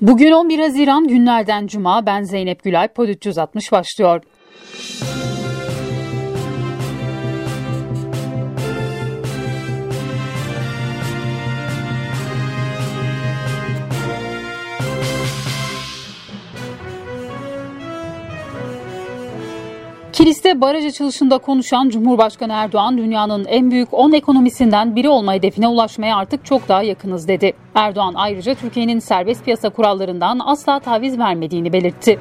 Bugün 11 Haziran günlerden Cuma. Ben Zeynep Gülay. Pod 360 başlıyor. Kilis'te baraj açılışında konuşan Cumhurbaşkanı Erdoğan, dünyanın en büyük 10 ekonomisinden biri olma hedefine ulaşmaya artık çok daha yakınız dedi. Erdoğan ayrıca Türkiye'nin serbest piyasa kurallarından asla taviz vermediğini belirtti.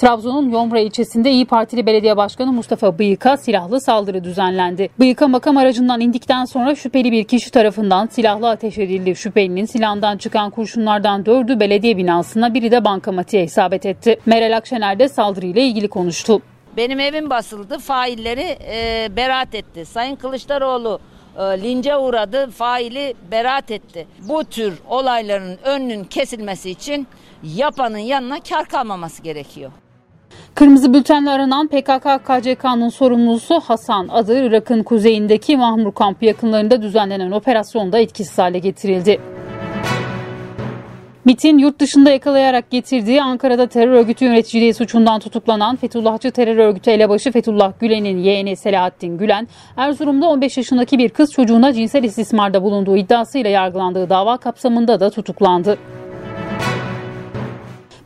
Trabzon'un Yomra ilçesinde İyi Partili Belediye Başkanı Mustafa Bıyık'a silahlı saldırı düzenlendi. Bıyık'a makam aracından indikten sonra şüpheli bir kişi tarafından silahlı ateş edildi. Şüphelinin silahından çıkan kurşunlardan dördü belediye binasına biri de bankamatiğe isabet etti. Meral Akşener de saldırıyla ilgili konuştu. Benim evim basıldı, failleri e, beraat etti. Sayın Kılıçdaroğlu e, lince uğradı, faili beraat etti. Bu tür olayların önünün kesilmesi için yapanın yanına kar kalmaması gerekiyor. Kırmızı bültenle aranan PKK-KCK'nın sorumlusu Hasan adı Irak'ın kuzeyindeki Mahmur kampı yakınlarında düzenlenen operasyonda etkisiz hale getirildi. MIT'in yurt dışında yakalayarak getirdiği Ankara'da terör örgütü yöneticiliği suçundan tutuklanan Fethullahçı terör örgütü elebaşı Fethullah Gülen'in yeğeni Selahattin Gülen, Erzurum'da 15 yaşındaki bir kız çocuğuna cinsel istismarda bulunduğu iddiasıyla yargılandığı dava kapsamında da tutuklandı.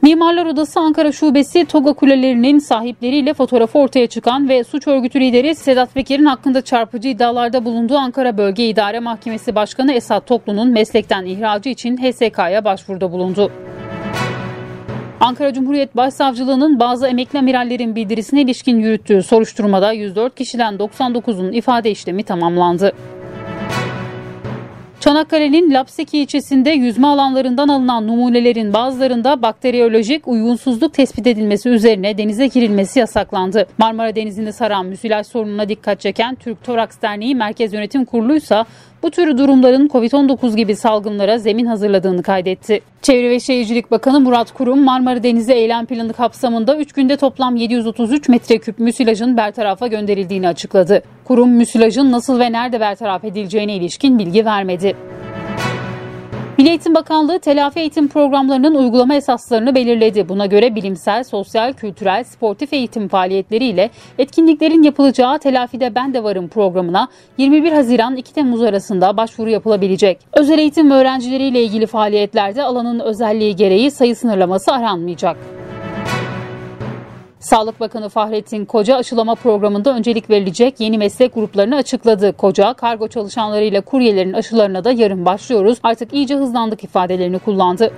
Mimarlar Odası Ankara Şubesi Toga Kulelerinin sahipleriyle fotoğrafı ortaya çıkan ve suç örgütü lideri Sedat Peker'in hakkında çarpıcı iddialarda bulunduğu Ankara Bölge İdare Mahkemesi Başkanı Esat Toklu'nun meslekten ihracı için HSK'ya başvuruda bulundu. Ankara Cumhuriyet Başsavcılığı'nın bazı emekli amirallerin bildirisine ilişkin yürüttüğü soruşturmada 104 kişiden 99'un ifade işlemi tamamlandı. Çanakkale'nin Lapseki ilçesinde yüzme alanlarından alınan numunelerin bazılarında bakteriyolojik uygunsuzluk tespit edilmesi üzerine denize girilmesi yasaklandı. Marmara Denizi'nde saran müsilaj sorununa dikkat çeken Türk Toraks Derneği Merkez Yönetim Kurulu ise bu tür durumların COVID-19 gibi salgınlara zemin hazırladığını kaydetti. Çevre ve Şehircilik Bakanı Murat Kurum Marmara Denizi eylem planı kapsamında 3 günde toplam 733 metreküp müsilajın bertarafa gönderildiğini açıkladı. Kurum müsilajın nasıl ve nerede bertaraf edileceğine ilişkin bilgi vermedi. Milli Eğitim Bakanlığı telafi eğitim programlarının uygulama esaslarını belirledi. Buna göre bilimsel, sosyal, kültürel, sportif eğitim faaliyetleriyle etkinliklerin yapılacağı Telafide Ben de Varım programına 21 Haziran 2 Temmuz arasında başvuru yapılabilecek. Özel eğitim öğrencileriyle ilgili faaliyetlerde alanın özelliği gereği sayı sınırlaması aranmayacak. Sağlık Bakanı Fahrettin Koca aşılama programında öncelik verilecek yeni meslek gruplarını açıkladı. Koca, kargo çalışanlarıyla kuryelerin aşılarına da yarın başlıyoruz. Artık iyice hızlandık ifadelerini kullandı.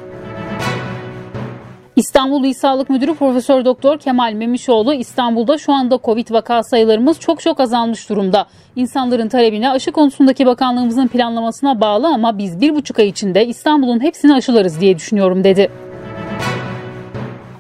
İstanbul İl Sağlık Müdürü Profesör Doktor Kemal Memişoğlu İstanbul'da şu anda Covid vaka sayılarımız çok çok azalmış durumda. İnsanların talebine aşı konusundaki bakanlığımızın planlamasına bağlı ama biz bir buçuk ay içinde İstanbul'un hepsini aşılarız diye düşünüyorum dedi.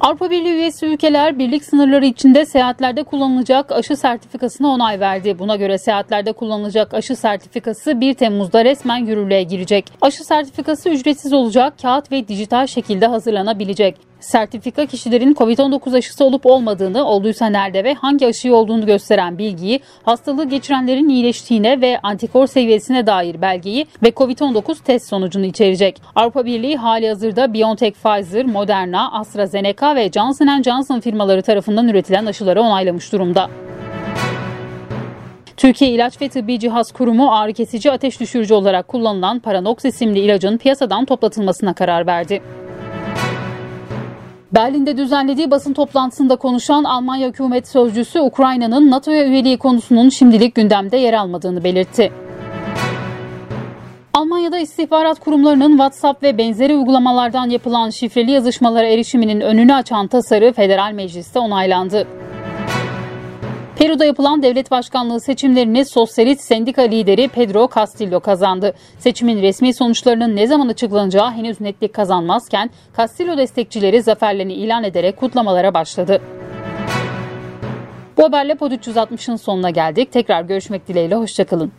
Avrupa Birliği üyesi ülkeler birlik sınırları içinde seyahatlerde kullanılacak aşı sertifikasına onay verdi. Buna göre seyahatlerde kullanılacak aşı sertifikası 1 Temmuz'da resmen yürürlüğe girecek. Aşı sertifikası ücretsiz olacak, kağıt ve dijital şekilde hazırlanabilecek. Sertifika kişilerin COVID-19 aşısı olup olmadığını, olduysa nerede ve hangi aşıyı olduğunu gösteren bilgiyi, hastalığı geçirenlerin iyileştiğine ve antikor seviyesine dair belgeyi ve COVID-19 test sonucunu içerecek. Avrupa Birliği hali hazırda BioNTech, Pfizer, Moderna, AstraZeneca ve Johnson Johnson firmaları tarafından üretilen aşıları onaylamış durumda. Türkiye İlaç ve Tıbbi Cihaz Kurumu ağrı kesici ateş düşürücü olarak kullanılan Paranox isimli ilacın piyasadan toplatılmasına karar verdi. Berlin'de düzenlediği basın toplantısında konuşan Almanya hükümet sözcüsü Ukrayna'nın NATO'ya üyeliği konusunun şimdilik gündemde yer almadığını belirtti. Almanya'da istihbarat kurumlarının WhatsApp ve benzeri uygulamalardan yapılan şifreli yazışmalara erişiminin önünü açan tasarı federal mecliste onaylandı. Peru'da yapılan devlet başkanlığı seçimlerini sosyalist sendika lideri Pedro Castillo kazandı. Seçimin resmi sonuçlarının ne zaman açıklanacağı henüz netlik kazanmazken Castillo destekçileri zaferlerini ilan ederek kutlamalara başladı. Bu haberle Pod 360'ın sonuna geldik. Tekrar görüşmek dileğiyle hoşçakalın.